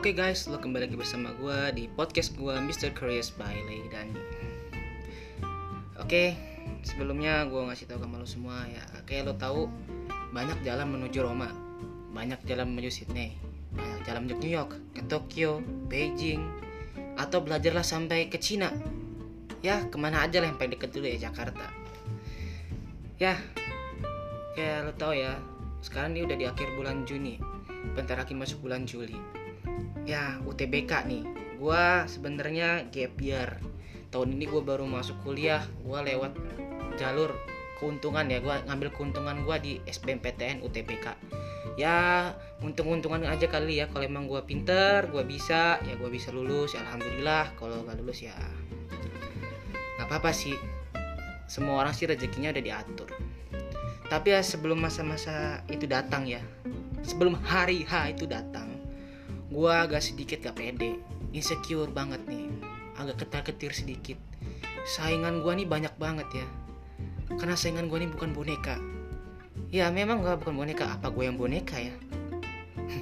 Oke guys, lo kembali lagi bersama gue di podcast gue Mr. Curious by Lay Dani. Oke, sebelumnya gue ngasih tahu ke lo semua ya, kayak lo tahu banyak jalan menuju Roma, banyak jalan menuju Sydney, banyak jalan menuju New York, ke Tokyo, Beijing, atau belajarlah sampai ke Cina. Ya, ke mana aja lah yang paling deket dulu ya Jakarta. Ya, kayak lo tahu ya, sekarang ini udah di akhir bulan Juni, bentar lagi masuk bulan Juli ya UTBK nih. Gue sebenarnya gap year. Tahun ini gue baru masuk kuliah. Gue lewat jalur keuntungan ya. Gue ngambil keuntungan gue di SBMPTN UTBK ya untung-untungan aja kali ya. Kalau emang gue pinter gue bisa. Ya gue bisa lulus. Ya alhamdulillah. Kalau gak lulus ya nggak apa-apa sih. Semua orang sih rezekinya udah diatur. Tapi ya sebelum masa-masa itu datang ya sebelum hari H itu datang gue agak sedikit gak pede. Insecure banget nih. Agak ketar-ketir sedikit. Saingan gue nih banyak banget ya. Karena saingan gue nih bukan boneka. Ya memang gue bukan boneka. Apa gue yang boneka ya?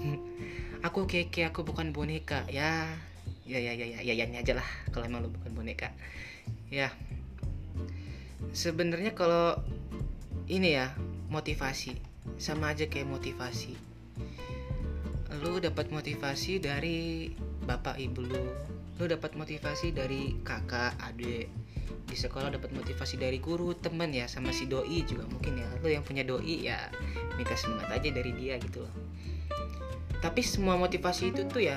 Aku keke aku bukan boneka. Ya ya ya ya ya ya, ya ini aja lah. Kalau emang lo bukan boneka. Ya. Sebenarnya kalau ini ya motivasi. Sama aja kayak motivasi lu dapat motivasi dari bapak ibu lu. Lu dapat motivasi dari kakak adik. Di sekolah dapat motivasi dari guru teman ya sama si doi juga mungkin ya. Lu yang punya doi ya minta semangat aja dari dia gitu loh. Tapi semua motivasi itu tuh ya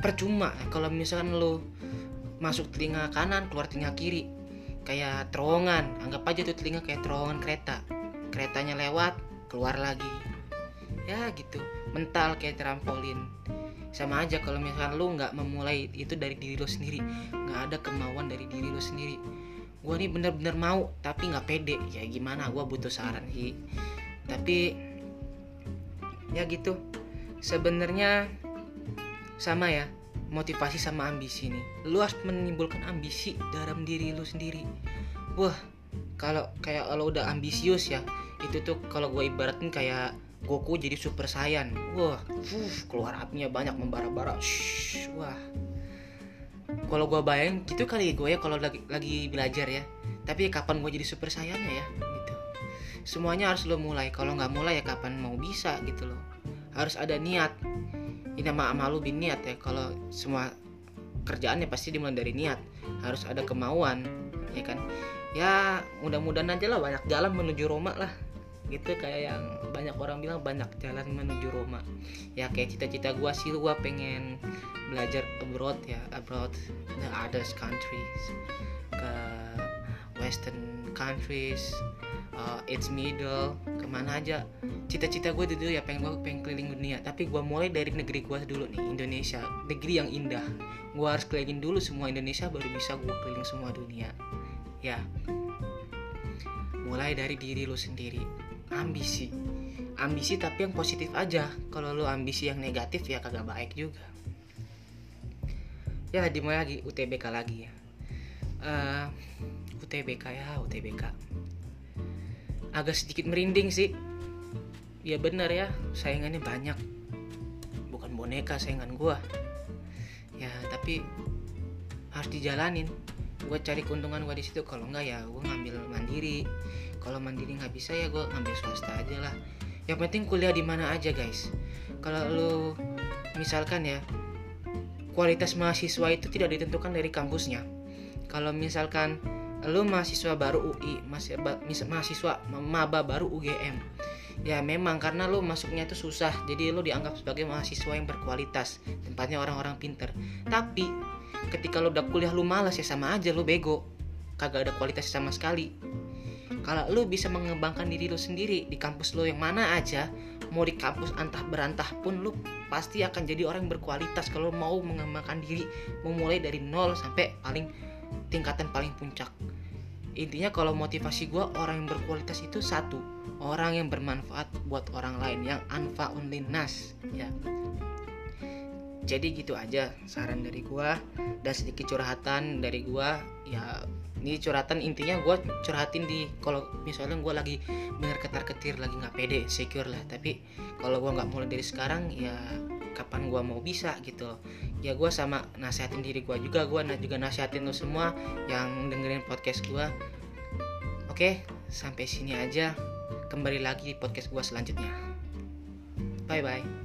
percuma. Kalau misalkan lu masuk telinga kanan keluar telinga kiri kayak terowongan. Anggap aja tuh telinga kayak terowongan kereta. Keretanya lewat keluar lagi. Ya gitu mental kayak trampolin. Sama aja kalau misalkan lu nggak memulai itu dari diri lo sendiri. Nggak ada kemauan dari diri lo sendiri. Gue nih bener-bener mau tapi nggak pede. Ya gimana gue butuh saran sih tapi ya gitu. Sebenarnya sama ya motivasi sama ambisi nih. Lu harus menimbulkan ambisi dalam diri lu sendiri. Wah kalau kayak kalau udah ambisius ya itu tuh kalau gue ibaratin kayak Goku jadi Super Saiyan. Wah, uh, keluar apinya banyak membara-bara. Wah. Kalau gue bayang gitu kali gue ya kalau lagi lagi belajar ya. Tapi kapan gue jadi Super Saiyan ya gitu. Semuanya harus lo mulai. Kalau nggak mulai ya kapan mau bisa gitu loh. Harus ada niat. Ini nama malu bin niat ya. Kalau semua kerjaannya pasti dimulai dari niat. Harus ada kemauan, ya kan? Ya mudah-mudahan aja lah banyak jalan menuju Roma lah gitu kayak yang banyak orang bilang banyak jalan menuju Roma. Ya kayak cita-cita gue sih gue pengen belajar abroad ya abroad the others countries ke western countries uh, its middle ke mana aja. Cita-cita gue dulu ya pengen gue pengen keliling dunia. Tapi gue mulai dari negeri gue dulu nih Indonesia. Negeri yang indah. Gue harus kelilingin dulu semua Indonesia baru bisa gue keliling semua dunia. Ya. Mulai dari diri lo sendiri ambisi. Ambisi tapi yang positif aja. Kalau lu ambisi yang negatif ya kagak baik juga. Ya dimulai lagi? UTBK lagi ya. Uh, eh, UTBK ya UTBK agak sedikit merinding sih. Ya bener ya saingannya banyak. Bukan boneka saingan gua. Ya tapi harus dijalanin. Gue cari keuntungan gue di situ. Kalau enggak ya gue ngambil mandiri kalau mandiri nggak bisa ya gue ngambil swasta aja lah. Yang penting kuliah di mana aja guys. Kalau lu misalkan ya kualitas mahasiswa itu tidak ditentukan dari kampusnya. Kalau misalkan lu mahasiswa baru UI mahasiswa maba baru UGM ya memang karena lu masuknya itu susah jadi lu dianggap sebagai mahasiswa yang berkualitas tempatnya orang-orang pinter. Tapi ketika lu udah kuliah lu malas ya sama aja lu bego. Kagak ada kualitas sama sekali kalau lu bisa mengembangkan diri lu sendiri di kampus lu yang mana aja mau di kampus antah berantah pun lu pasti akan jadi orang yang berkualitas kalau mau mengembangkan diri memulai dari nol sampai paling tingkatan paling puncak. Intinya kalau motivasi gue orang yang berkualitas itu satu orang yang bermanfaat buat orang lain yang anfaun linnas ya jadi gitu aja saran dari gue dan sedikit curhatan dari gue ya ini curhatan intinya gue curhatin di kalau misalnya gue lagi bener ketar ketir lagi nggak pede secure lah. Tapi kalau gue nggak mulai dari sekarang ya kapan kapan gue mau bisa gitu ya gue sama nasihatin diri gue juga gue juga nasihatin lo semua yang dengerin podcast gue oke sampai sini aja. Kembali lagi di podcast gue selanjutnya. Bye bye